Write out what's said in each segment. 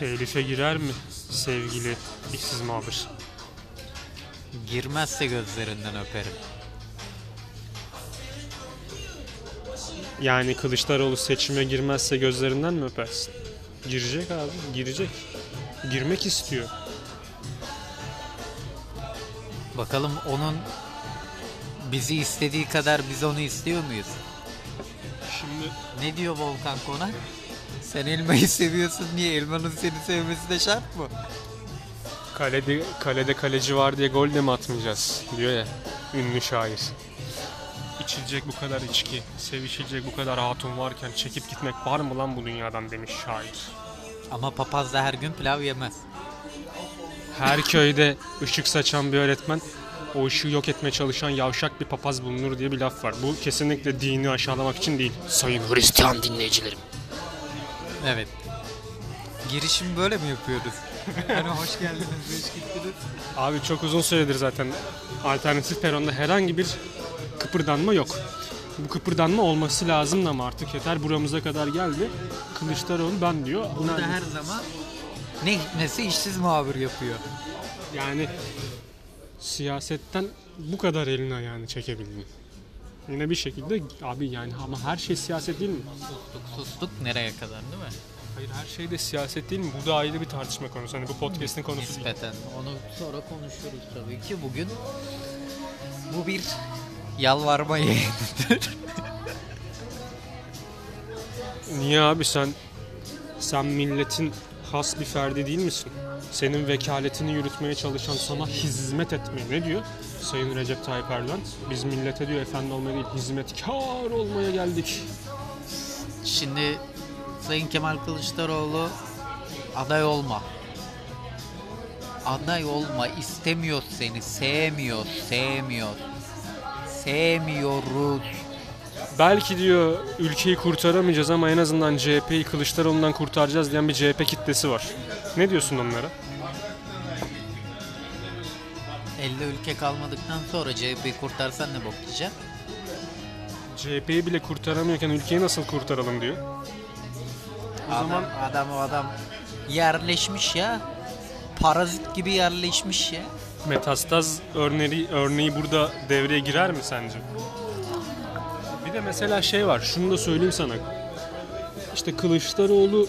Telife girer mi sevgili işsiz muhabir? Girmezse gözlerinden öperim. Yani Kılıçdaroğlu seçime girmezse gözlerinden mi öpersin? Girecek abi, girecek. Girmek istiyor. Bakalım onun bizi istediği kadar biz onu istiyor muyuz? Şimdi Ne diyor Volkan Konak? Sen elmayı seviyorsun niye? Elmanın seni sevmesi de şart mı? kalede, kalede kaleci var diye gol de mi atmayacağız diyor ya ünlü şair. İçilecek bu kadar içki, sevişilecek bu kadar hatun varken çekip gitmek var mı lan bu dünyadan demiş şair. Ama papaz da her gün pilav yemez. Her köyde ışık saçan bir öğretmen o ışığı yok etmeye çalışan yavşak bir papaz bulunur diye bir laf var. Bu kesinlikle dini aşağılamak için değil. Sayın Hristiyan dinleyicilerim. Evet. Girişim böyle mi yapıyoruz? hani hoş geldiniz, hoş gittiniz. Abi çok uzun süredir zaten alternatif peronda herhangi bir kıpırdanma yok. Bu kıpırdanma olması lazım ama artık yeter buramıza kadar geldi. Kılıçdaroğlu ben diyor. Burada Nerede? her zaman ne hikmetse işsiz muhabir yapıyor. Yani siyasetten bu kadar elini ayağını çekebildin. Yine bir şekilde abi yani ama her şey siyaset değil mi? Sustuk sustuk nereye kadar değil mi? Hayır her şey de siyaset değil mi? Bu da ayrı bir tartışma konusu. Hani bu podcast'in konusu değil. Nispeten. Onu sonra konuşuruz tabii ki. Bugün bu bir yalvarma yayınıdır. Niye abi sen sen milletin has bir ferdi değil misin? Senin vekaletini yürütmeye çalışan sana hizmet etmeye ne diyor? Sayın Recep Tayyip Erdoğan. Biz millete diyor efendi olmaya değil hizmetkar olmaya geldik. Şimdi Sayın Kemal Kılıçdaroğlu aday olma. Aday olma istemiyor seni. Sevmiyor, sevmiyor. Sevmiyoruz. Belki diyor ülkeyi kurtaramayacağız ama en azından CHP'yi Kılıçdaroğlu'ndan kurtaracağız diyen bir CHP kitlesi var. Ne diyorsun onlara? Elde ülke kalmadıktan sonra CHP'yi kurtarsan ne bok diyeceksin? CHP'yi bile kurtaramıyorken ülkeyi nasıl kurtaralım diyor. O adam, zaman adam o adam yerleşmiş ya. Parazit gibi yerleşmiş ya. metastaz örneği, örneği burada devreye girer mi sence? Bir de mesela şey var, şunu da söyleyeyim sana. İşte Kılıçdaroğlu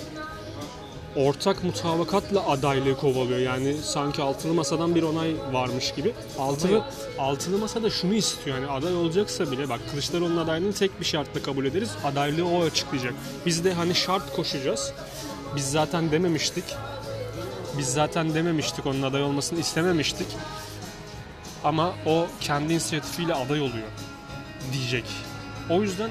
ortak mutabakatla adaylığı kovalıyor. Yani sanki altılı masadan bir onay varmış gibi. Altılı, altılı masa da şunu istiyor. Yani aday olacaksa bile bak Kılıçdaroğlu'nun adaylığını tek bir şartla kabul ederiz. Adaylığı o açıklayacak. Biz de hani şart koşacağız. Biz zaten dememiştik. Biz zaten dememiştik onun aday olmasını istememiştik. Ama o kendi inisiyatifiyle aday oluyor diyecek. O yüzden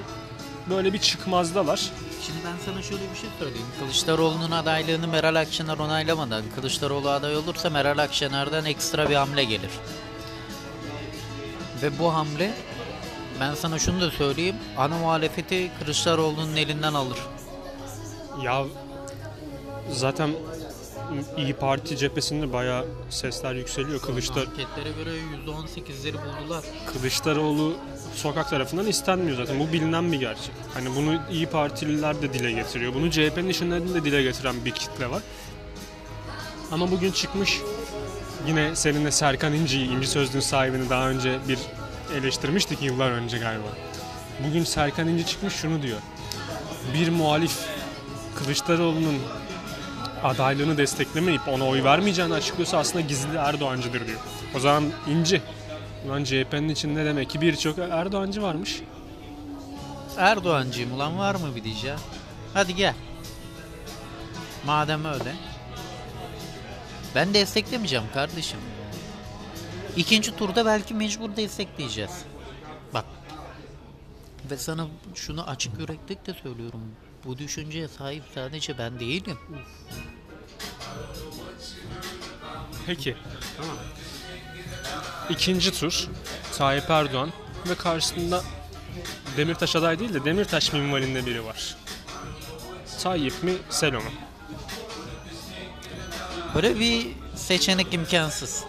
böyle bir çıkmazdalar. Şimdi ben sana şöyle bir şey söyleyeyim. Kılıçdaroğlu'nun adaylığını Meral Akşener onaylamadan Kılıçdaroğlu aday olursa Meral Akşener'den ekstra bir hamle gelir. Ve bu hamle ben sana şunu da söyleyeyim. Ana muhalefeti Kılıçdaroğlu'nun elinden alır. Ya zaten İyi Parti cephesinde bayağı sesler yükseliyor. Kılıçdar Anketlere göre %18'leri buldular. Kılıçdaroğlu sokak tarafından istenmiyor zaten. Bu bilinen bir gerçek. Hani bunu İyi Partililer de dile getiriyor. Bunu CHP'nin içinden de dile getiren bir kitle var. Ama bugün çıkmış yine seninle Serkan İnci'yi, İnci Sözlüğün sahibini daha önce bir eleştirmiştik yıllar önce galiba. Bugün Serkan İnci çıkmış şunu diyor. Bir muhalif Kılıçdaroğlu'nun adaylığını desteklemeyip ona oy vermeyeceğini açıklıyorsa aslında gizli Erdoğancıdır diyor. O zaman İnci Ulan CHP'nin içinde demek ki birçok Erdoğancı varmış. Erdoğancıyım ulan var mı bir diyeceğim. Hadi gel. Madem öyle. Ben desteklemeyeceğim kardeşim. İkinci turda belki mecbur destekleyeceğiz. Bak. Ve sana şunu açık yüreklilikle söylüyorum. Bu düşünceye sahip sadece ben değilim. Peki. Tamam. İkinci tur Tayyip Erdoğan ve karşısında Demirtaş aday değil de Demirtaş minvalinde biri var. Tayyip mi Selo mu? Böyle bir seçenek imkansız.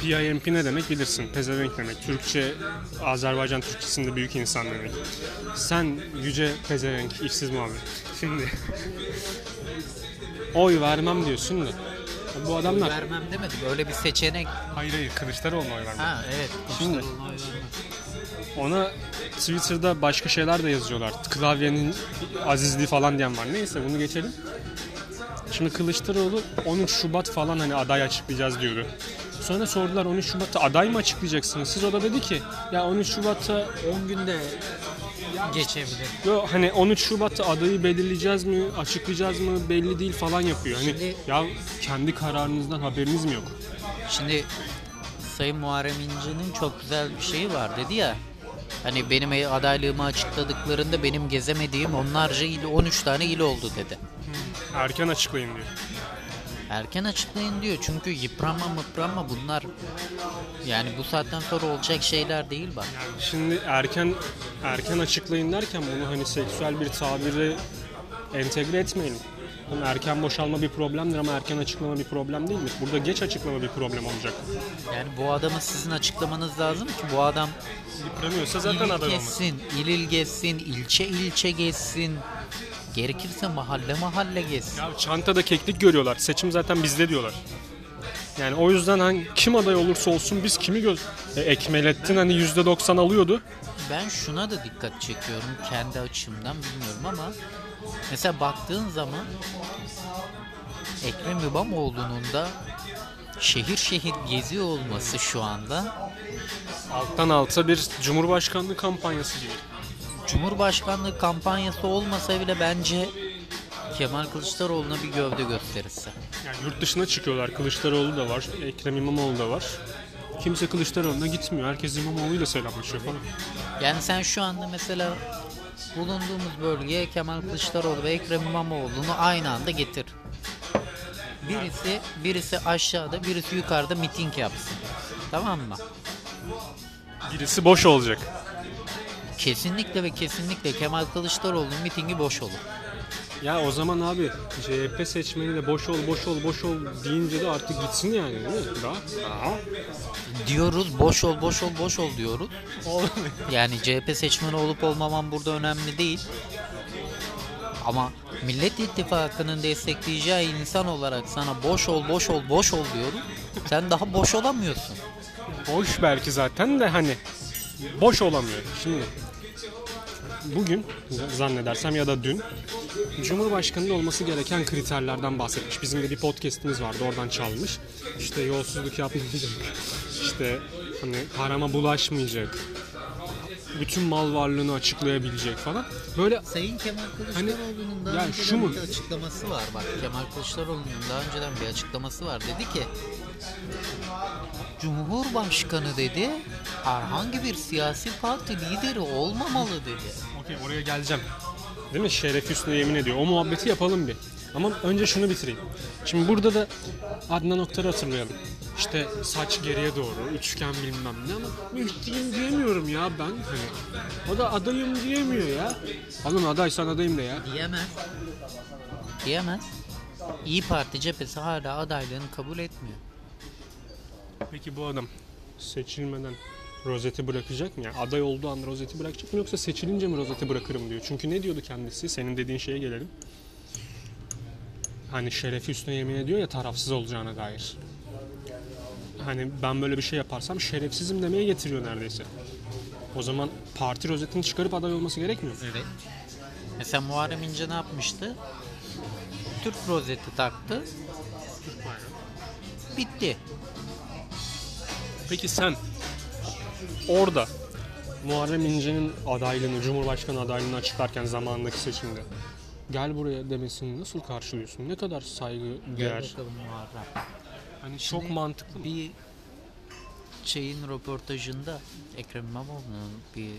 PIMP ne demek bilirsin. Pezevenk demek. Türkçe, Azerbaycan Türkçesinde büyük insan demek. Sen yüce pezevenk, işsiz muhabbet. Şimdi oy vermem diyorsun da. Bu adamlar... Vermem demedim. Öyle bir seçenek. Hayır hayır Kılıçdaroğlu'na oy vermem. Ha evet. Şimdi- Kılıçdaroğlu'na oy vermem. Ona Twitter'da başka şeyler de yazıyorlar. Klavyenin azizliği falan diyen var. Neyse bunu geçelim. Şimdi Kılıçdaroğlu 13 Şubat falan hani aday açıklayacağız diyordu. Sonra sordular 13 Şubat'ta aday mı açıklayacaksınız? Siz o da dedi ki ya 13 Şubat'ta 10 günde geçebilir. yo hani 13 Şubat'ta adayı belirleyeceğiz mi, açıklayacağız mı belli değil falan yapıyor. Hani Şimdi- ya kendi kararınızdan haberiniz mi yok? Şimdi Sayın Muharrem İnce'nin çok güzel bir şeyi var dedi ya. Hani benim adaylığımı açıkladıklarında benim gezemediğim onlarca il 13 tane il oldu dedi. Erken açıklayın diyor. Erken açıklayın diyor çünkü yıpranma mıpranma bunlar yani bu saatten sonra olacak şeyler değil bak. Şimdi erken erken açıklayın derken bunu hani seksüel bir tabiri entegre etmeyelim. Hani erken boşalma bir problemdir ama erken açıklama bir problem değildir. Burada geç açıklama bir problem olacak. Yani bu adamı sizin açıklamanız lazım ki bu adam Yıpranıyorsa zaten il aday olmaz. gezsin, il il gezsin, ilçe ilçe gezsin. Gerekirse mahalle mahalle gezsin. Ya çantada keklik görüyorlar. Seçim zaten bizde diyorlar. Yani o yüzden hani kim aday olursa olsun biz kimi göz... E, Ekmelettin hani %90 alıyordu. Ben şuna da dikkat çekiyorum kendi açımdan bilmiyorum ama mesela baktığın zaman Ekrem İmamoğlu'nun da şehir şehir geziyor olması şu anda Alttan alta bir cumhurbaşkanlığı kampanyası gibi. Cumhurbaşkanlığı kampanyası olmasa bile bence Kemal Kılıçdaroğlu'na bir gövde gösterisi. Yani yurt dışına çıkıyorlar. Kılıçdaroğlu da var. Ekrem İmamoğlu da var. Kimse Kılıçdaroğlu'na gitmiyor. Herkes İmamoğlu'yla selamlaşıyor falan. Yani sen şu anda mesela bulunduğumuz bölgeye Kemal Kılıçdaroğlu ve Ekrem İmamoğlu'nu aynı anda getir. Birisi birisi aşağıda, birisi yukarıda miting yapsın. Tamam mı? Birisi boş olacak. Kesinlikle ve kesinlikle Kemal Kılıçdaroğlu'nun mitingi boş olur. Ya o zaman abi CHP seçmeni de boş ol boş ol boş ol deyince de artık gitsin yani değil mi? Aha. Diyoruz boş ol boş ol boş ol diyoruz. Yani CHP seçmeni olup olmamam burada önemli değil. Ama Millet İttifakı'nın destekleyeceği insan olarak sana boş ol boş ol boş ol diyorum. Sen daha boş olamıyorsun. Boş belki zaten de hani boş olamıyor. Şimdi bugün zannedersem ya da dün Cumhurbaşkanı'nın olması gereken kriterlerden bahsetmiş. Bizim de bir podcast'imiz vardı oradan çalmış. İşte yolsuzluk yapmayacak. İşte hani parama bulaşmayacak. Bütün mal varlığını açıklayabilecek falan. Böyle Sayın Kemal Kılıçdaroğlu'nun daha ya önceden şu mu? bir açıklaması var bak. Kemal Kılıçdaroğlu'nun daha önceden bir açıklaması var. Dedi ki Cumhurbaşkanı dedi herhangi bir siyasi parti lideri olmamalı dedi. Okey oraya geleceğim. Değil mi? Şeref üstüne yemin ediyor. O muhabbeti yapalım bir. Ama önce şunu bitireyim. Şimdi burada da Adnan Oktar'ı hatırlayalım. İşte saç geriye doğru, üçgen bilmem ne ama müftiyim diyemiyorum ya ben. Hani, o da adayım diyemiyor ya. Oğlum adaysan adayım de ya. Diyemez. Diyemez. İyi Parti cephesi hala adaylığını kabul etmiyor. Peki bu adam seçilmeden rozeti bırakacak mı? Yani aday olduğu an rozeti bırakacak mı yoksa seçilince mi rozeti bırakırım diyor. Çünkü ne diyordu kendisi? Senin dediğin şeye gelelim. Hani şerefi üstüne yemin ediyor ya tarafsız olacağına dair. Hani ben böyle bir şey yaparsam şerefsizim demeye getiriyor neredeyse. O zaman parti rozetini çıkarıp aday olması gerekmiyor mu? Evet. Mesela Muharrem İnce ne yapmıştı? Türk rozeti taktı. Bitti. Peki sen orada Muharrem İnce'nin adaylığını, Cumhurbaşkanı adaylığını açıklarken zamanındaki seçimde gel buraya demesini nasıl karşılıyorsun? Ne kadar saygı değer? Hani çok mantıklı. Bir şeyin röportajında Ekrem İmamoğlu'nun bir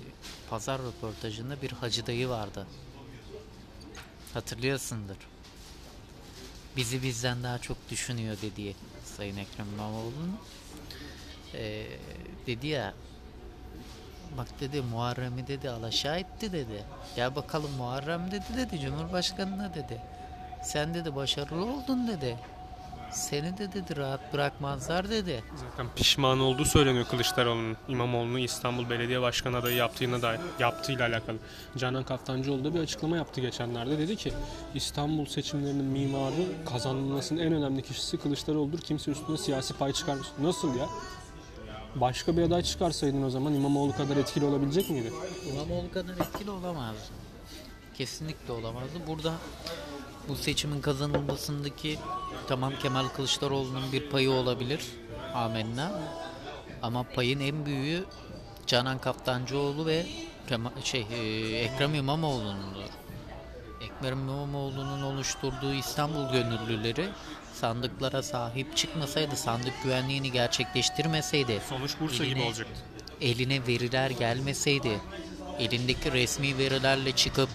pazar röportajında bir hacı dayı vardı. Hatırlıyorsundur. Bizi bizden daha çok düşünüyor dediği Sayın Ekrem İmamoğlu'nun. Ee, dedi ya bak dedi Muharrem'i dedi alaşağı etti dedi. Ya bakalım Muharrem dedi dedi Cumhurbaşkanına dedi. Sen dedi başarılı oldun dedi. Seni de dedi rahat bırakmazlar dedi. Zaten pişman olduğu söyleniyor Kılıçdaroğlu'nun İmamoğlu'nu İstanbul Belediye Başkanı adayı yaptığına dair yaptığıyla alakalı. Canan Kaftancıoğlu da bir açıklama yaptı geçenlerde. Dedi ki İstanbul seçimlerinin mimarı kazanılmasının en önemli kişisi Kılıçdaroğlu'dur. Kimse üstüne siyasi pay çıkarmış. Nasıl ya? Başka bir aday çıkarsaydın o zaman İmamoğlu kadar etkili olabilecek miydi? İmamoğlu kadar etkili olamazdı. Kesinlikle olamazdı. Burada bu seçimin kazanılmasındaki tamam Kemal Kılıçdaroğlu'nun bir payı olabilir. Amenna. Ama payın en büyüğü Canan Kaftancıoğlu ve şey e, Ekrem İmamoğlu'nundur. Ekrem İmamoğlu'nun oluşturduğu İstanbul gönüllüleri sandıklara sahip çıkmasaydı, sandık güvenliğini gerçekleştirmeseydi, Sonuç Bursa gibi Eline- olacaktı. eline veriler gelmeseydi, elindeki resmi verilerle çıkıp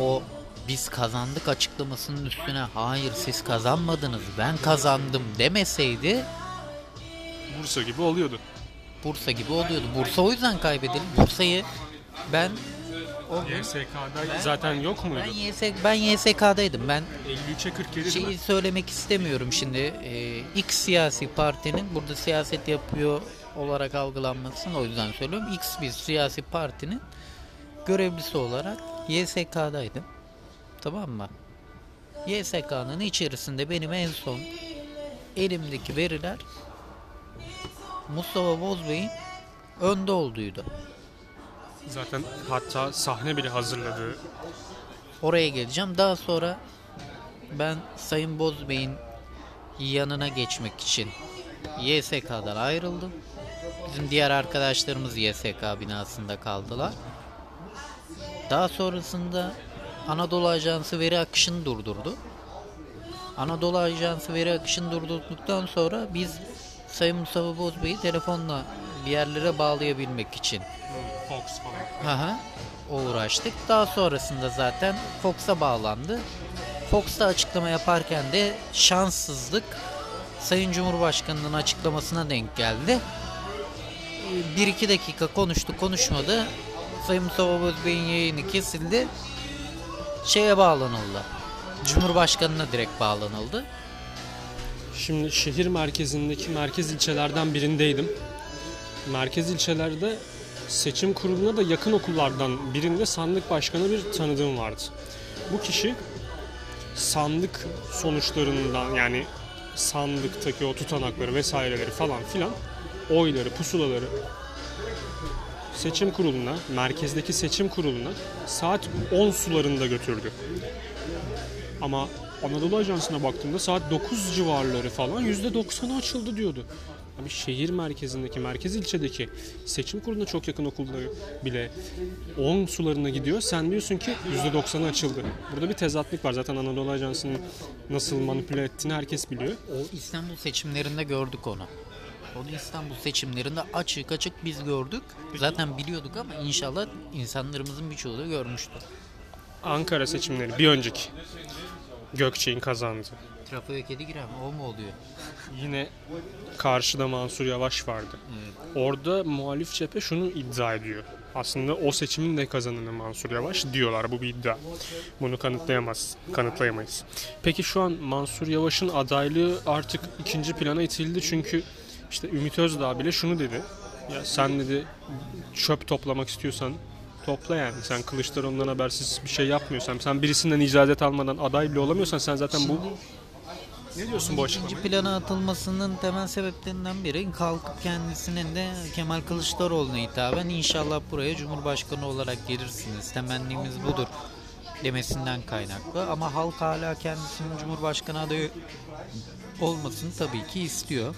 o biz kazandık açıklamasının üstüne hayır siz kazanmadınız ben kazandım demeseydi Bursa gibi oluyordu. Bursa gibi oluyordu. Bursa o yüzden kaybedildi. Bursa'yı ben o gün YSK'da zaten yok ben muydu? YS ben YSK'daydım. Ben 53'e 47 değil şeyi mi? söylemek istemiyorum şimdi. Ee, X siyasi partinin burada siyaset yapıyor olarak algılanmasın. O yüzden söylüyorum. X bir siyasi partinin görevlisi olarak YSK'daydım. Tamam mı? YSK'nın içerisinde benim en son elimdeki veriler Mustafa Bozbey'in önde olduğuydu. Zaten hatta sahne bile hazırladı. Oraya geleceğim. Daha sonra ben Sayın Bozbey'in yanına geçmek için YSK'dan ayrıldım. Bizim diğer arkadaşlarımız YSK binasında kaldılar. Daha sonrasında Anadolu Ajansı veri akışını durdurdu. Anadolu Ajansı veri akışını durdurduktan sonra biz Sayın Mustafa Bozbey'i telefonla bir yerlere bağlayabilmek için Fox falan. Aha, uğraştık. Daha sonrasında zaten Fox'a bağlandı. Fox'ta açıklama yaparken de şanssızlık Sayın Cumhurbaşkanı'nın açıklamasına denk geldi. Ee, Bir iki dakika konuştu konuşmadı. Sayın Mustafa Bozbey'in yayını kesildi. Şeye bağlanıldı. Cumhurbaşkanına direkt bağlanıldı. Şimdi şehir merkezindeki merkez ilçelerden birindeydim. Merkez ilçelerde seçim kuruluna da yakın okullardan birinde sandık başkanı bir tanıdığım vardı. Bu kişi sandık sonuçlarından yani sandıktaki o tutanakları vesaireleri falan filan oyları, pusulaları seçim kuruluna, merkezdeki seçim kuruluna saat 10 sularında götürdü. Ama Anadolu Ajansı'na baktığımda saat 9 civarları falan %90'ı açıldı diyordu. Abi şehir merkezindeki, merkez ilçedeki seçim kuruluna çok yakın okulları bile 10 sularına gidiyor. Sen diyorsun ki %90'ı açıldı. Burada bir tezatlık var. Zaten Anadolu Ajansı'nın nasıl manipüle ettiğini herkes biliyor. O İstanbul seçimlerinde gördük onu. Onu İstanbul seçimlerinde açık açık biz gördük. Zaten biliyorduk ama inşallah insanlarımızın birçoğu da görmüştür. Ankara seçimleri bir önceki Gökçe'nin kazandı. Trafoya kedi girer mi? O mu oluyor? Yine karşıda Mansur Yavaş vardı. Orada muhalif cephe şunu iddia ediyor. Aslında o seçimin de kazananı Mansur Yavaş diyorlar. Bu bir iddia. Bunu kanıtlayamaz, kanıtlayamayız. Peki şu an Mansur Yavaş'ın adaylığı artık ikinci plana itildi çünkü işte Ümit Özdağ bile şunu dedi. Ya sen dedi çöp toplamak istiyorsan topla yani. Sen Kılıçdaroğlu'ndan habersiz bir şey yapmıyorsan, sen birisinden icazet almadan aday bile olamıyorsan sen zaten bu... Ne diyorsun bu açıklamaya? İkinci plana atılmasının temel sebeplerinden biri kalkıp kendisinin de Kemal Kılıçdaroğlu'na hitaben inşallah buraya Cumhurbaşkanı olarak gelirsiniz. Temennimiz budur demesinden kaynaklı. Ama halk hala kendisinin Cumhurbaşkanı adayı olmasını tabii ki istiyor.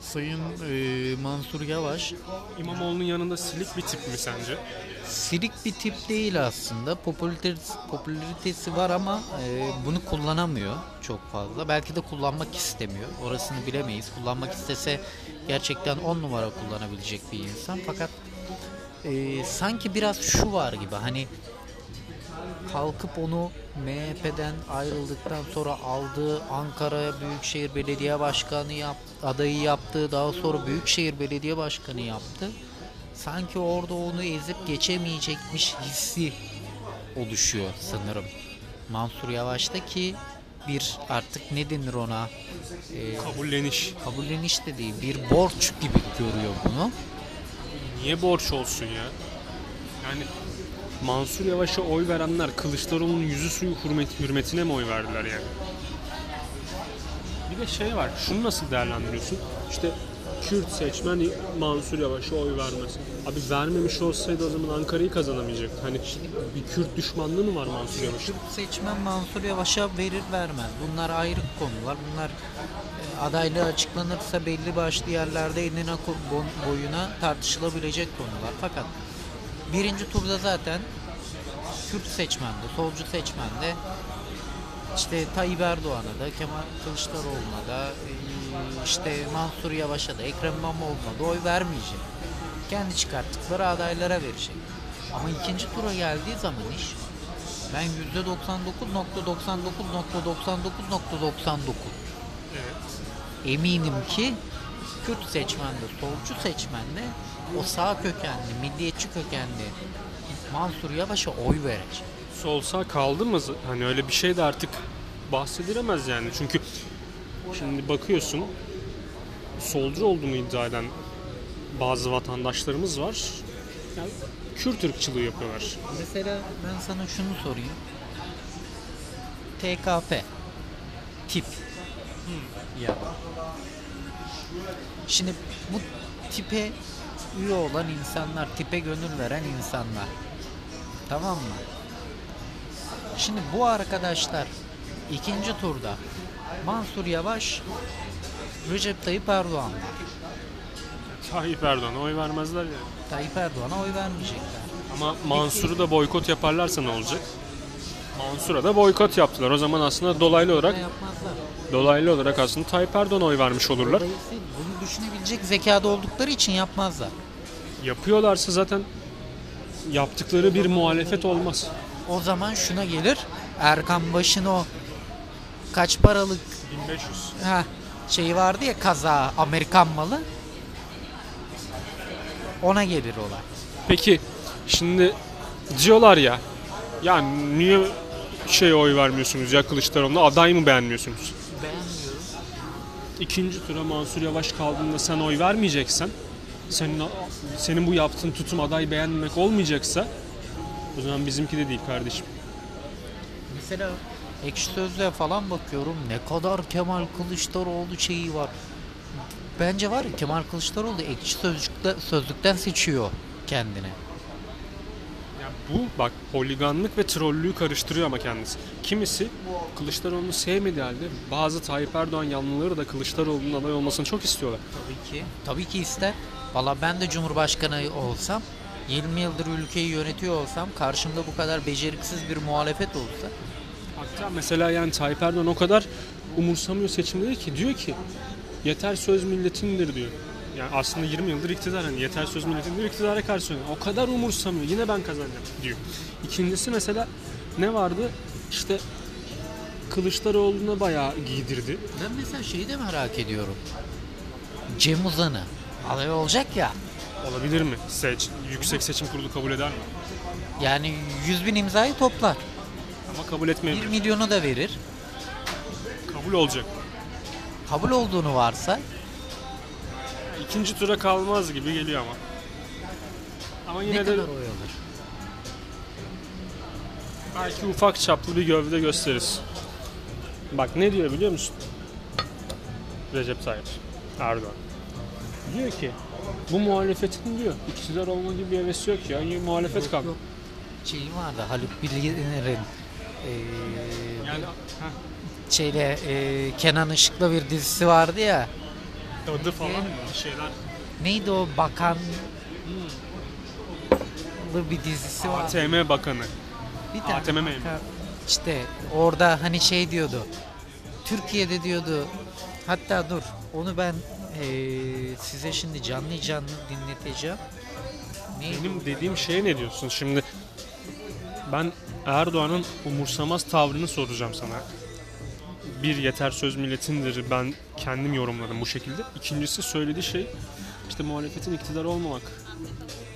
Sayın e, Mansur Yavaş İmamoğlu'nun yanında silik bir tip mi sence? silik bir tip değil aslında. Popülaritesi, popülaritesi var ama e, bunu kullanamıyor çok fazla. Belki de kullanmak istemiyor. Orasını bilemeyiz. Kullanmak istese gerçekten on numara kullanabilecek bir insan. Fakat e, sanki biraz şu var gibi hani kalkıp onu MHP'den ayrıldıktan sonra aldığı Ankara Büyükşehir Belediye Başkanı yap, adayı yaptı. Daha sonra Büyükşehir Belediye Başkanı yaptı. Sanki orada onu ezip geçemeyecekmiş hissi oluşuyor sanırım. Mansur Yavaş'ta ki bir artık ne denir ona Ee, Kabulleniş. kabulleniş de değil bir borç gibi görüyor bunu. Niye borç olsun ya? Yani Mansur Yavaş'a oy verenler Kılıçdaroğlu'nun yüzü suyu hürmet, hürmetine mi oy verdiler yani? Bir de şey var, şunu nasıl değerlendiriyorsun? İşte Kürt seçmen Mansur Yavaş'a oy vermez. Abi vermemiş olsaydı o zaman Ankara'yı kazanamayacak. Hani bir Kürt düşmanlığı mı var Mansur Yavaş'ın? Seçmen Mansur Yavaş'a verir vermez. Bunlar ayrı konular. Bunlar e, adaylığı açıklanırsa belli başlı yerlerde enine boyuna tartışılabilecek konular. Fakat birinci turda zaten Kürt seçmende, solcu seçmende işte Tayyip Erdoğan'a da, Kemal Kılıçdaroğlu'na da, e, işte Mansur Yavaş'a da, Ekrem İmamoğlu'na da oy vermeyecek. Kendi çıkarttıkları adaylara verecek. Ama ikinci tura geldiği zaman iş ben %99.99.99.99 eminim ki Kürt seçmende, solcu seçmende o sağ kökenli, milliyetçi kökenli Mansur Yavaş'a oy verecek. Sol sağ kaldı mı? Hani öyle bir şey de artık bahsedilemez yani. Çünkü şimdi bakıyorsun solcu olduğunu iddia eden bazı vatandaşlarımız var. Yani Kürt ırkçılığı yapıyorlar. Mesela ben sana şunu sorayım. TKP tip. Ya. Şimdi bu tipe üye olan insanlar, tipe gönül veren insanlar. Tamam mı? Şimdi bu arkadaşlar ikinci turda Mansur Yavaş, Recep Tayyip Erdoğan var. Tayyip Erdoğan'a oy vermezler yani. Tayyip Erdoğan'a oy vermeyecekler. Ama Mansur'u da boykot yaparlarsa ne olacak? Mansur'a da boykot yaptılar. O zaman aslında dolaylı olarak yapmazlar? dolaylı olarak aslında Tayyip Erdoğan'a oy vermiş olurlar. Dolayısıyla bunu düşünebilecek zekada oldukları için yapmazlar. Yapıyorlarsa zaten yaptıkları bir muhalefet olmaz. O zaman şuna gelir. Erkan Baş'ın o kaç paralık 1500. ha şeyi vardı ya kaza Amerikan malı. Ona gelir olay. Peki şimdi diyorlar ya ya niye şey oy vermiyorsunuz ya Kılıçdaroğlu'na aday mı beğenmiyorsunuz? Beğenmiyorum. İkinci tura Mansur Yavaş kaldığında sen oy vermeyeceksen senin senin bu yaptığın tutum aday beğenmemek olmayacaksa o zaman bizimki de değil kardeşim. Mesela ekşi sözlüğe falan bakıyorum. Ne kadar Kemal Kılıçdaroğlu şeyi var. Bence var ya Kemal Kılıçdaroğlu ekşi sözlükte, sözlükten seçiyor kendine. Ya bu bak holiganlık ve trollüğü karıştırıyor ama kendisi. Kimisi Kılıçdaroğlu'nu sevmediği halde bazı Tayyip Erdoğan yanlıları da Kılıçdaroğlu'nun aday olmasını çok istiyorlar. Tabii ki. Tabii ki ister. Valla ben de Cumhurbaşkanı olsam 20 yıldır ülkeyi yönetiyor olsam karşımda bu kadar beceriksiz bir muhalefet olsa Hatta mesela yani Tayyip Erdoğan o kadar umursamıyor seçimleri ki diyor ki yeter söz milletindir diyor. Yani aslında 20 yıldır iktidar hani yeter söz milletindir iktidara karşı oynuyor. O kadar umursamıyor yine ben kazanacağım diyor. İkincisi mesela ne vardı işte Kılıçdaroğlu'na bayağı giydirdi. ben mesela şeyi de merak ediyorum. Cem Uzan'ı aday olacak ya Olabilir mi? Seç, yüksek seçim kurulu kabul eder mi? yani 100 bin imzayı toplar. Ama kabul 1 etmeyebilir. milyonu da verir. Kabul olacak. Kabul olduğunu varsa İkinci tura kalmaz gibi geliyor ama. Ama ne yine de kadar oy alır? belki ufak çaplı bir gövde gösteririz. Bak ne diyor biliyor musun? Recep Tayyip Erdoğan. Diyor ki bu muhalefetin diyor iktidar olma gibi bir hevesi yok ya. Muhalefet kalk. Şeyi vardı Haluk Bilginer'in Yani heh, şeyle eee, Kenan Işık'la bir dizisi vardı ya. dadı falan bir şeyler. Neydi o bakan bir dizisi var. ATM Bakanı. Bir tane ATM bakan- İşte orada hani şey diyordu. Türkiye'de diyordu. Hatta dur onu ben eee, size şimdi canlı canlı dinleteceğim. Neydi? Benim dediğim şeye ne diyorsun? Şimdi ben Erdoğan'ın umursamaz tavrını soracağım sana. Bir yeter söz milletindir. Ben kendim yorumladım bu şekilde. İkincisi söylediği şey işte muhalefetin iktidar olmamak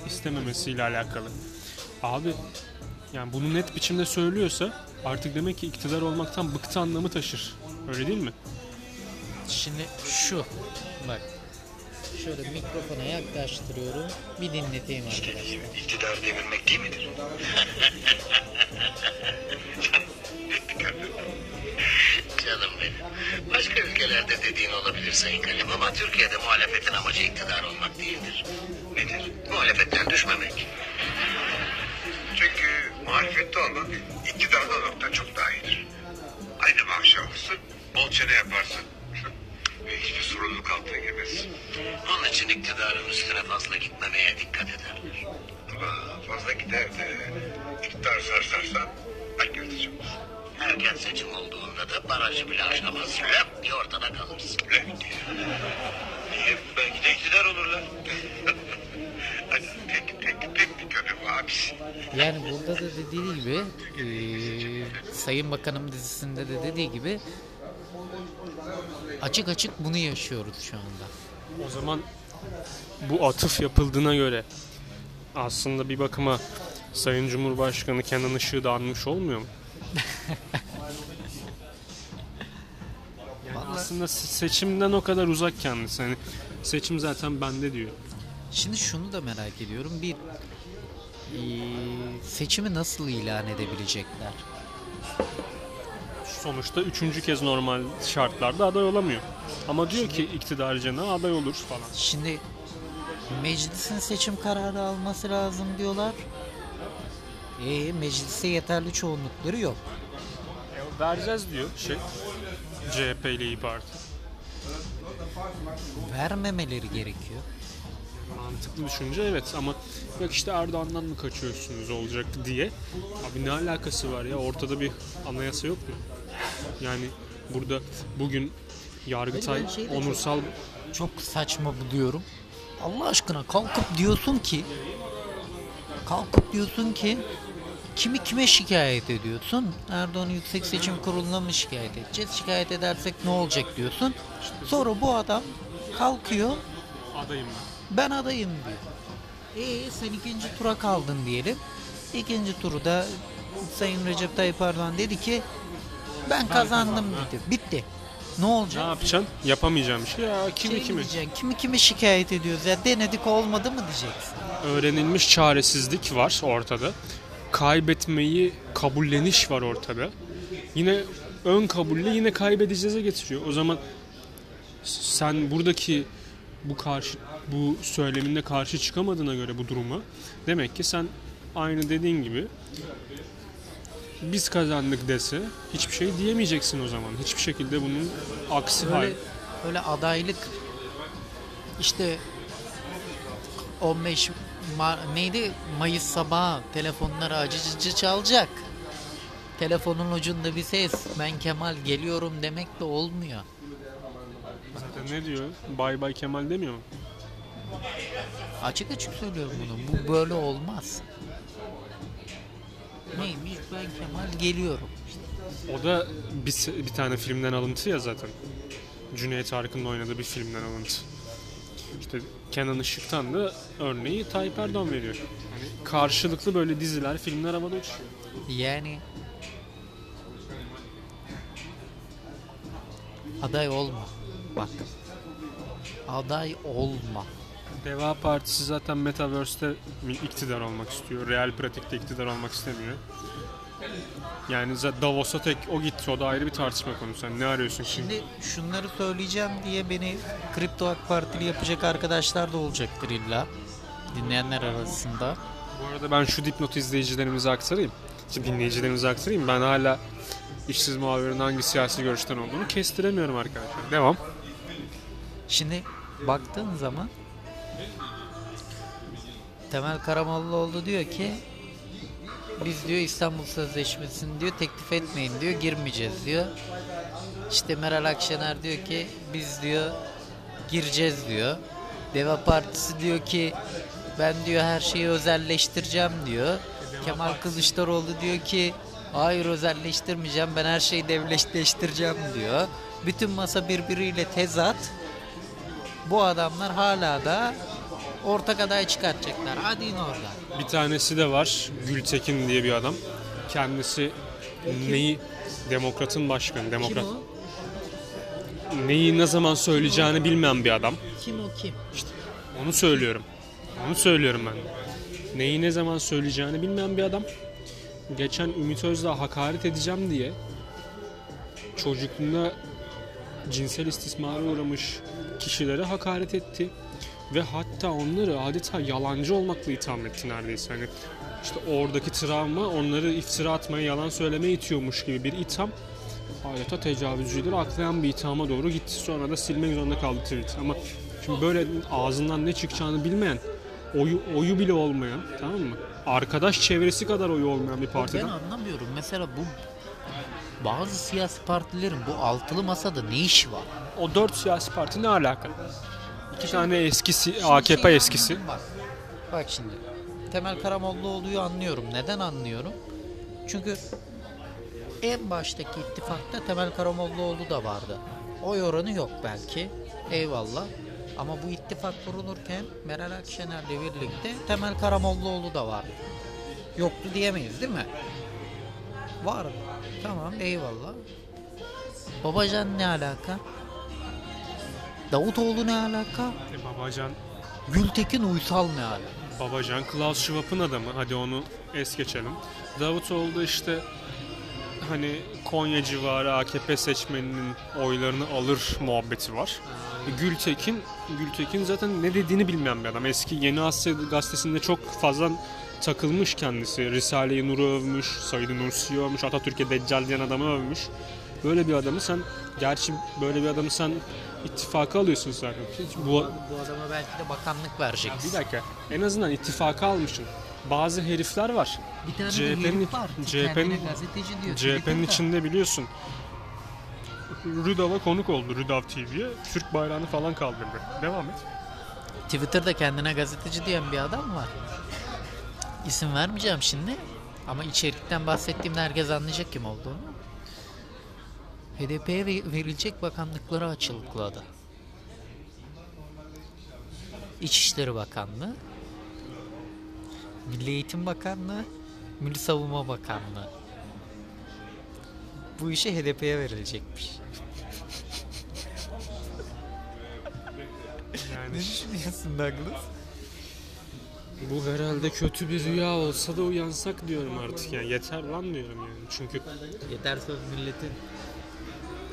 istememesiyle alakalı. Abi Yani bunu net biçimde söylüyorsa artık demek ki iktidar olmaktan bıktı anlamı taşır. Öyle değil mi? Şimdi şu bak şöyle mikrofona yaklaştırıyorum bir dinleteyim arkadaşlar. İktidar devirmek değil midir? Canım benim. Başka ülkelerde dediğin olabilir Sayın Kalem ama Türkiye'de muhalefetin amacı iktidar olmak değildir. Nedir? Muhalefetten düşmemek. Çünkü muhalefette olmak iktidarda olmaktan çok daha iyidir. Aynı maaşı alırsın, bol çene yaparsın ve hiçbir sorumluluk altına girmezsin. Onun için iktidarın üstüne fazla gitmemeye dikkat ederler. Fazla gider de iktidar sarsarsan ben yırtacağım. Erken seçim olduğunda da barajı bile aşamaz. Lep diye ortada kalırsın. Lep diye. Niye? Belki de iktidar olurlar. Hadi tek tek tek bir köpek abisi. Yani burada da dediği gibi eee, Sayın Bakanım dizisinde de dediği gibi açık açık bunu yaşıyoruz şu anda. O zaman bu atıf yapıldığına göre aslında bir bakıma Sayın Cumhurbaşkanı Kenan Işık'ı da anmış olmuyor mu? Yani aslında se- seçimden o kadar uzak kendisi. Hani seçim zaten bende diyor. Şimdi şunu da merak ediyorum. Bir eee, seçimi nasıl ilan edebilecekler? Sonuçta üçüncü kez normal şartlarda aday olamıyor. Ama diyor ki iktidarcına aday olur falan. Şimdi meclisin seçim kararı alması lazım diyorlar. E mecliste yeterli çoğunlukları yok. Vereceğiz diyor şey CHP ile İYİ Parti. Vermemeleri gerekiyor. Mantıklı düşünce evet ama yok işte Erdoğan'dan mı kaçıyorsunuz olacak diye. Abi ne alakası var ya ortada bir anayasa yok mu? Yani burada bugün Yargıtay şeyi de çok- onursal Çok saçma buluyorum. Allah aşkına kalkıp diyorsun ki kalkıp diyorsun ki kimi kime şikayet ediyorsun? Erdoğan Yüksek Seçim Kurulu'na mı şikayet edeceğiz? Şikayet edersek ne olacak diyorsun. Sonra bu adam kalkıyor adayım ben. ben adayım diyor. E sen ikinci tura kaldın diyelim. İkinci turu da Sayın Recep Tayyip Erdoğan dedi ki ben kazandım kazandım, dedi. Bitti. Ne olacak? Ne yapacaksın? Yapamayacağım bir şey ya kimi Şey kimi. diyeceksin, kimi kimi şikayet ediyoruz ya denedik olmadı mı diyeceksin. Öğrenilmiş çaresizlik var ortada. Kaybetmeyi kabulleniş var ortada. Yine ön kabulle yine kaybedeceğize getiriyor. O zaman sen buradaki bu karşı bu söyleminde karşı çıkamadığına göre bu duruma demek ki sen aynı dediğin gibi biz kazandık dese hiçbir şey diyemeyeceksin o zaman. Hiçbir şekilde bunun aksi hal. Öyle, öyle adaylık işte 15 Mar- neydi Mayıs sabahı telefonları acıcıcı çalacak. Telefonun ucunda bir ses ben Kemal geliyorum demek de olmuyor. Zaten ne diyor? Bay bay Kemal demiyor mu? Açık açık söylüyorum bunu. Bu böyle olmaz. Neymiş ben Kemal geliyorum. O da bir, bir tane filmden alıntı ya zaten. Cüneyt Arkın'ın oynadığı bir filmden alıntı. İşte Kenan Işık'tan da örneği Tayyip Erdoğan veriyor. Hani karşılıklı böyle diziler, filmler havada uçuyor. Yani aday olma. Bak. Aday olma. Deva Partisi zaten Metaverse'te iktidar olmak istiyor. Real pratikte iktidar olmak istemiyor. Yani Davos'a tek o gitti. O da ayrı bir tartışma konusu. Sen ne arıyorsun şimdi? Şimdi şunları söyleyeceğim diye beni Kripto AK Partili yapacak arkadaşlar da olacaktır illa. Dinleyenler arasında. Bu arada ben şu dipnotu izleyicilerimize aktarayım. Şimdi dinleyicilerimize aktarayım. Ben hala işsiz muhabirin hangi siyasi görüşten olduğunu kestiremiyorum arkadaşlar. Devam. Şimdi baktığın zaman Temel Karamollaoğlu diyor ki biz diyor İstanbul Sözleşmesi'ni diyor teklif etmeyin diyor girmeyeceğiz diyor. İşte Meral Akşener diyor ki biz diyor gireceğiz diyor. Deva Partisi diyor ki ben diyor her şeyi özelleştireceğim diyor. Kemal Kılıçdaroğlu diyor ki hayır özelleştirmeyeceğim ben her şeyi devletleştireceğim diyor. Bütün masa birbiriyle tezat. Bu adamlar hala da Ortak aday çıkartacaklar. Hadi in oradan. Bir tanesi de var. Gültekin diye bir adam. Kendisi neyi demokratın başkanı. Kim Demokrat. o? Neyi ne zaman söyleyeceğini bilmeyen bir adam. Kim o kim? Onu söylüyorum. Onu söylüyorum ben. Neyi ne zaman söyleyeceğini bilmeyen bir adam. Geçen Ümit Özdağ hakaret edeceğim diye çocukluğunda cinsel istismara uğramış kişilere hakaret etti. Ve hatta onları adeta yalancı olmakla itham etti neredeyse. Hani işte oradaki travma onları iftira atmaya, yalan söylemeye itiyormuş gibi bir itham. Adeta tecavüzcüleri aklayan bir ithama doğru gitti. Sonra da silmek zorunda kaldı tweet. Ama şimdi böyle ağzından ne çıkacağını bilmeyen, oyu, oyu bile olmayan, tamam mı? Arkadaş çevresi kadar oyu olmayan bir Ben partiden. anlamıyorum. Mesela bu bazı siyasi partilerin bu altılı masada ne işi var? O dört siyasi parti ne alaka? İki tane eskisi, AKP eskisi. Bak şimdi. Temel Karamollaoğlu'yu anlıyorum. Neden anlıyorum? Çünkü en baştaki ittifakta Temel Karamollaoğlu da vardı. Oy oranı yok belki. Eyvallah. Ama bu ittifak kurulurken Meral Akşener'le birlikte Temel Karamollaoğlu da vardı. Yoktu diyemeyiz değil mi? Var. Tamam eyvallah. Babacan ne alaka? Davutoğlu ne alaka? E, Babacan, Gültekin Uysal ne alaka? Babacan Klaus Schwab'ın adamı. Hadi onu es geçelim. Davutoğlu da işte hani Konya civarı AKP seçmeninin oylarını alır muhabbeti var. Gültekin, Gültekin zaten ne dediğini bilmeyen bir adam. Eski Yeni Asya gazetesinde çok fazla takılmış kendisi. Risale-i Nur'u övmüş, Said Nursi'yi övmüş, Atatürk'e Deccal diyen adamı övmüş. Böyle bir adamı sen, gerçi böyle bir adamı sen ittifaka alıyorsun zaten. Hiç bu, Bu adama belki de bakanlık verecek. bir dakika. En azından ittifaka almışsın. Bazı herifler var. Bir tane CHP'nin var. CHP'nin Kendine gazeteci diyor. CHP'nin içinde biliyorsun. Rüdav'a konuk oldu Rüdav TV'ye. Türk bayrağını falan kaldırdı. Devam et. Twitter'da kendine gazeteci diyen bir adam var. İsim vermeyeceğim şimdi. Ama içerikten bahsettiğimde herkes anlayacak kim olduğunu. HDP'ye ve- verilecek bakanlıkları açıkladı. İçişleri Bakanlığı, Milli Eğitim Bakanlığı, Milli Savunma Bakanlığı. Bu işe HDP'ye verilecekmiş. Yani Ne düşünüyorsun Douglas? bu herhalde kötü bir rüya olsa da uyansak diyorum artık. Yani yeter lan diyorum yani. Çünkü Yeter söz milletin.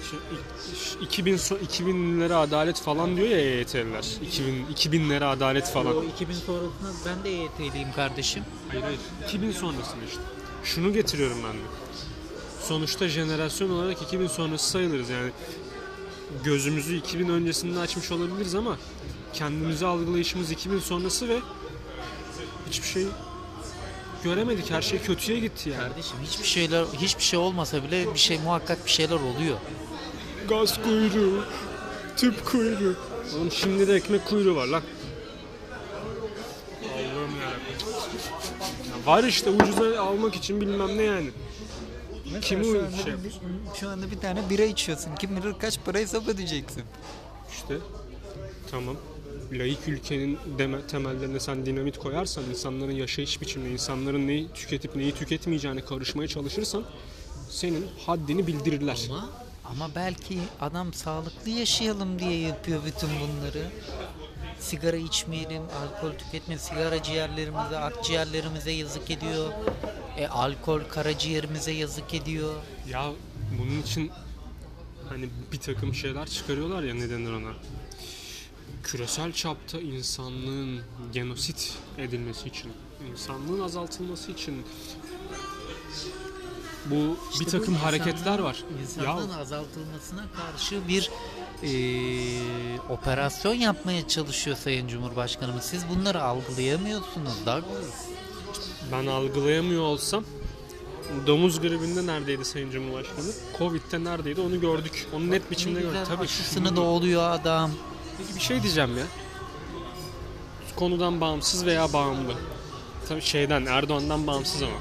Şu ik- 2000 so- 2000'lere adalet falan diyor ya EYT'liler. 2000 2000'lere adalet falan. O 2000 sonrasında ben de EYT'liyim kardeşim. Hayır hayır. 2000 sonrasını işte. Şunu getiriyorum ben de. Sonuçta jenerasyon olarak 2000 sonrası sayılırız yani. Gözümüzü 2000 öncesinde açmış olabiliriz ama kendimizi algılayışımız 2000 sonrası ve hiçbir şey göremedik. Her şey kötüye gitti yani. Kardeşim hiçbir şeyler hiçbir şey olmasa bile bir şey muhakkak bir şeyler oluyor. Gaz kuyruğu, tüp kuyruğu. Oğlum şimdi de ekmek kuyruğu var lan. Allah'ım. Ya Var işte ucuza almak için bilmem ne yani. Kimi şu, anda şey bir, şu anda bir tane bira içiyorsun. Kim bilir kaç para hesap ödeyeceksin. İşte tamam. Laik ülkenin deme, temellerine sen dinamit koyarsan, insanların yaşayış biçimine, insanların neyi tüketip neyi tüketmeyeceğine karışmaya çalışırsan senin haddini bildirirler. Ama ama belki adam sağlıklı yaşayalım diye yapıyor bütün bunları. Sigara içmeyelim, alkol tüketme, sigara ciğerlerimize, akciğerlerimize yazık ediyor. E, alkol karaciğerimize yazık ediyor. Ya bunun için hani bir takım şeyler çıkarıyorlar ya ne denir ona. Küresel çapta insanlığın genosit edilmesi için, insanlığın azaltılması için bu İşte bir bu takım hareketler insanlığın- var. İnsanlığın Ya azaltılmasına karşı bir eee, operasyon yapmaya çalışıyor Sayın Cumhurbaşkanımız. Siz bunları algılayamıyorsunuz Douglas. ben algılayamıyor olsam domuz gribinde neredeydi Sayın Cumhurbaşkanı? Covid'de neredeydi onu gördük. Onu net biçimde gördük. Tabii aşısını da oluyor adam. Peki bir şey diyeceğim ya. Konudan bağımsız veya bağımlı. Tabii şeyden Erdoğan'dan bağımsız ama.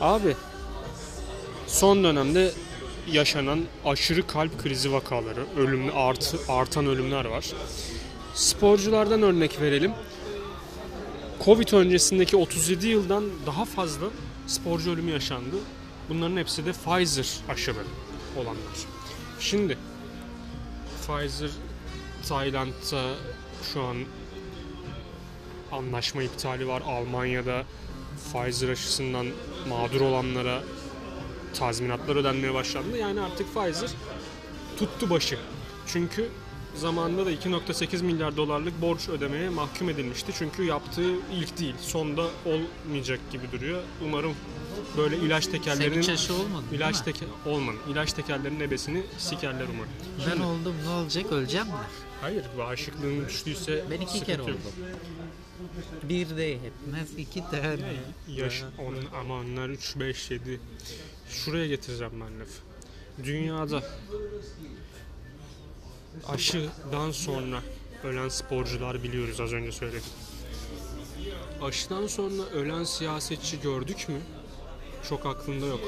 Abi son dönemde yaşanan aşırı kalp krizi vakaları, ölümlü artı artan ölümler var. sporculardan örnek verelim. Covid öncesindeki 37 yıldan daha fazla sporcu ölümü yaşandı. Bunların hepsi de Pfizer aşıları olanlar. Şimdi Pfizer Tayland'da şu an anlaşma iptali var. Almanya'da Pfizer aşısından mağdur olanlara tazminatlar ödenmeye başlandı. Yani artık Pfizer tuttu başı. Çünkü zamanında da 2.8 milyar dolarlık borç ödemeye mahkum edilmişti. Çünkü yaptığı ilk değil, sonda olmayacak gibi duruyor. Umarım böyle ilaç Sen tekerlerinin hiç aşı olmadın ilaç teker olmadı. İlaç tekerlerinin ebesini sikerler umarım. Ben oldum ne olacak öleceğim mi? Hayır, bağışıklığın düştüyse Ben iki kere yok. oldum. Bir de yetmez iki tane. Yaş, on, ama onlar 3, 5, 7. Şuraya getireceğim ben lafı. Dünyada aşıdan sonra ölen sporcular biliyoruz az önce söyledim. Aşıdan sonra ölen siyasetçi gördük mü? Çok aklımda yok.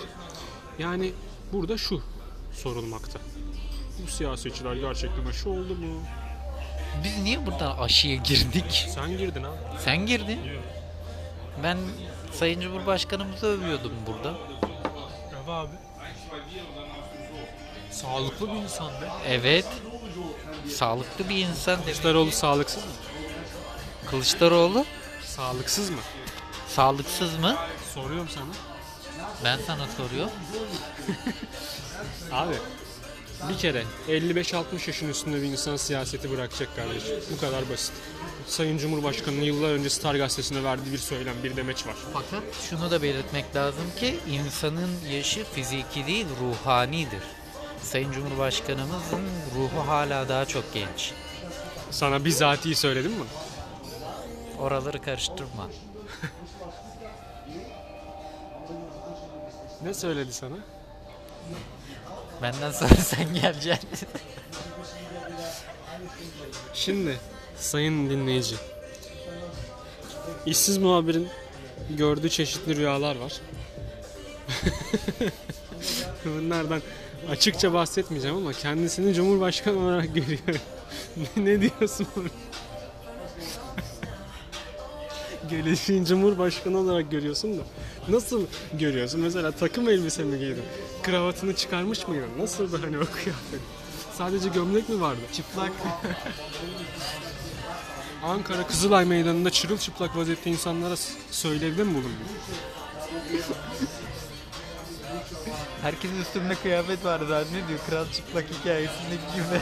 Yani burada şu sorulmakta. Bu siyasetçiler gerçekten aşı oldu mu? Biz niye burada aşıya girdik? Sen girdin ha. Sen girdin. Ben Sayın Cumhurbaşkanımızı övüyordum burada. Evet abi. Sağlıklı bir insan be. Evet. Sağlıklı bir insan. Kılıçdaroğlu sağlıksız mı? Kılıçdaroğlu Sağlıksız mı? sağlıksız mı? Soruyorum sana. Ben sana soruyorum. Abi bir kere 55-60 yaşın üstünde bir insan siyaseti bırakacak kardeşim. Bu kadar basit. Sayın Cumhurbaşkanı'nın yıllar önce Star Gazetesi'ne verdiği bir söylem, bir demeç var. Fakat şunu da belirtmek lazım ki insanın yaşı fiziki değil ruhanidir. Sayın Cumhurbaşkanımızın ruhu hala daha çok genç. Sana bizatihi söyledim mi? Oraları karıştırma. Ne söyledi sana? Benden sonra sen geleceksin. Şimdi sayın dinleyici. İşsiz muhabirin gördüğü çeşitli rüyalar var. Bunlardan açıkça bahsetmeyeceğim ama kendisini Cumhurbaşkanı olarak görüyorum. ne, ne diyorsun? Geleceğin Cumhurbaşkanı olarak görüyorsun da nasıl görüyorsun? Mesela takım elbise mi giydin? Kravatını çıkarmış mıydın? Nasıl da hani o kıyafet? Sadece gömlek mi vardı? Çıplak. Ankara Kızılay Meydanı'nda çırılçıplak vaziyette insanlara söylevde mi bulundun? Herkesin üstünde kıyafet var zannediyor. Kral çıplak hikayesindeki gibi.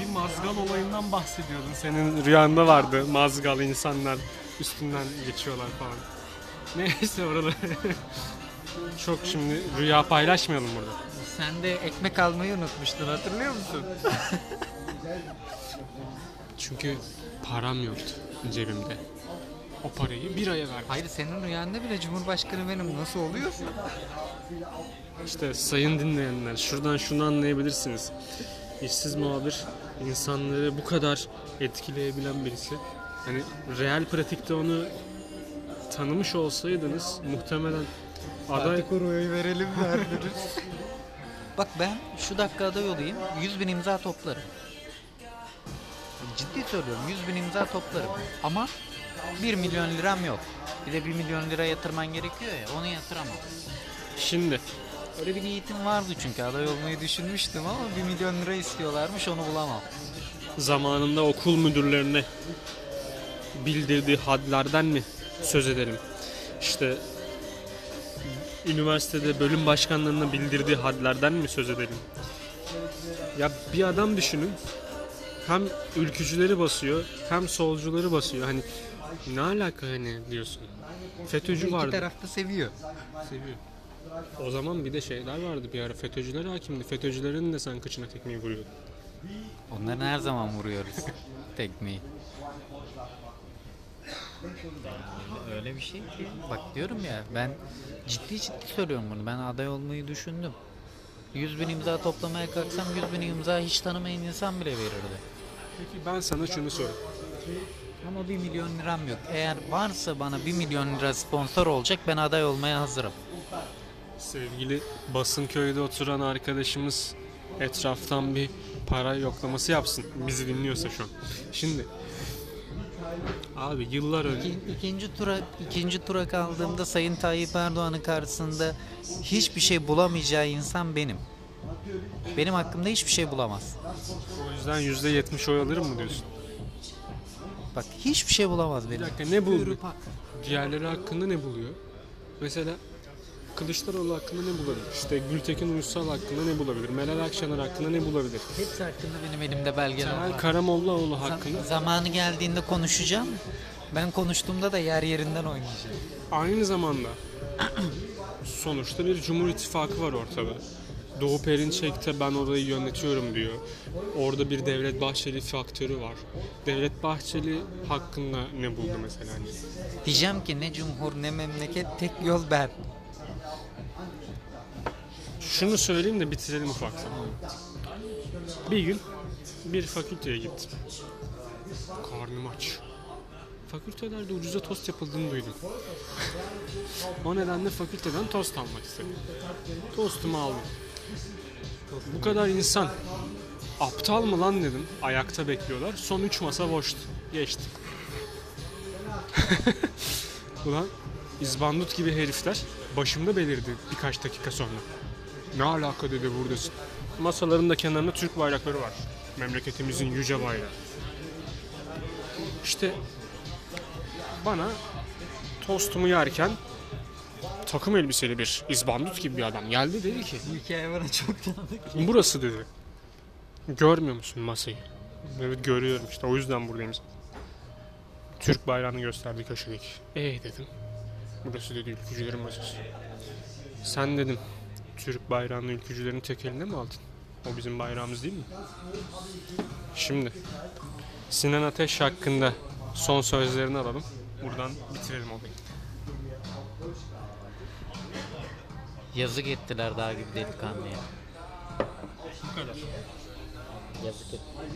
Bir mazgal olayından bahsediyordun. Senin rüyanda vardı. Mazgal insanlar üstünden geçiyorlar falan. Neyse orada. Çok şimdi rüya paylaşmayalım burada. Sen de ekmek almayı unutmuştun hatırlıyor musun? Çünkü param yoktu cebimde. O parayı bir aya verdim. Hayır senin rüyanda bile Cumhurbaşkanı benim nasıl oluyorsun? İşte sayın dinleyenler şuradan şunu anlayabilirsiniz. İşsiz muhabir insanları bu kadar etkileyebilen birisi. Hani real pratikte onu tanımış olsaydınız muhtemelen aday koruyu verelim verdiniz. Bak ben şu dakika aday olayım 100 bin imza toplarım. Ciddi söylüyorum 100 bin imza toplarım. Ama 1 milyon liram yok. Bir de 1 milyon lira yatırman gerekiyor ya onu yatıramam. şimdi Öyle bir niyetim vardı çünkü aday olmayı düşünmüştüm ama 1 milyon lira istiyorlarmış onu bulamam. zamanında okul müdürlerine bildirdiği hadlerden mi söz edelim? İşte üniversitede bölüm başkanlarına bildirdiği hadlerden mi söz edelim? Ya bir adam düşünün. Hem ülkücüleri basıyor, hem solcuları basıyor. Hani ne alaka hani diyorsun? FETÖ'cü İki vardı. taraf da seviyor. Seviyor. O zaman bir de şeyler vardı bir ara FETÖ'cüler hakimdi. FETÖ'cülerin de sen kıçına tekmeyi vuruyordun. Onların her zaman vuruyoruz tekmeyi. Öyle bir şey ki. Bak diyorum ya ben ciddi ciddi söylüyorum bunu. Ben aday olmayı düşündüm. 100 bin imza toplamaya kalksam 100 bin imza hiç tanımayan insan bile verirdi. Peki ben sana şunu sorayım. Ama 1 milyon liram yok. Eğer varsa bana 1 milyon lira sponsor olacak ben aday olmaya hazırım. Sevgili Basınköy'de oturan arkadaşımız etraftan bir para yoklaması yapsın. Bizi dinliyorsa şu an. Şimdi abi yıllar önce İki- İkinci tura ikinci tura kaldığımda Sayın Tayyip Erdoğan'ın karşısında hiçbir şey bulamayacağı insan benim. Benim hakkımda hiçbir şey bulamaz. o yüzden %70 oy alırım mı diyorsun? Bak hiçbir şey bulamaz Bir benim. dakika ne buldu? Diğerleri hakkında ne buluyor? Mesela Kılıçdaroğlu hakkında ne bulabilir? İşte Gültekin Uysal hakkında ne bulabilir? Meral Akşener hakkında ne bulabilir? Hepsi hakkında benim elimde belgeler Temel var. Karamollaoğlu Zam- hakkında Zamanı geldiğinde konuşacağım. Ben konuştuğumda da yer yerinden oynayacağım. aynı zamanda sonuçta bir Cumhur İttifakı var ortada. Doğu Perinçek'te ben orayı yönetiyorum diyor. Orada bir Devlet Bahçeli faktörü var. Devlet Bahçeli hakkında ne buldu mesela? Hani Diyeceğim ki ne cumhur ne memleket tek yol ben. Şunu söyleyeyim de bitirelim ufaktan. Bir gün bir fakülteye gittim. Karnım aç. Fakültelerde ucuza tost yapıldığını duydum. o nedenle fakülteden tost almak istedim. Tostumu aldım. Bu kadar insan aptal mı lan dedim. Ayakta bekliyorlar. Son 3 masa boştu. Geçtim. Ulan izbandut gibi herifler başımda belirdi birkaç dakika sonra. Ne alaka dedi buradasın. Masaların da kenarında Türk bayrakları var. Memleketimizin yüce bayrağı. İşte bana tostumu yerken takım elbiseli bir izbandut gibi bir adam geldi dedi ki Hikaye bana çok tanıdık. burası dedi. Görmüyor musun masayı? Evet görüyorum işte o yüzden buradayım. Türk bayrağını gösterdi köşedeki. E dedim. Burası dedi ülkücülerin masası. Sen dedim Türk bayrağını ülkücülerin tek eline mi aldın? O bizim bayrağımız değil mi? Şimdi Sinan Ateş hakkında son sözlerini alalım. Buradan bitirelim olayı. Yazık ettiler daha gibi delikanlıya. Bu kadar. Yazık ettiler.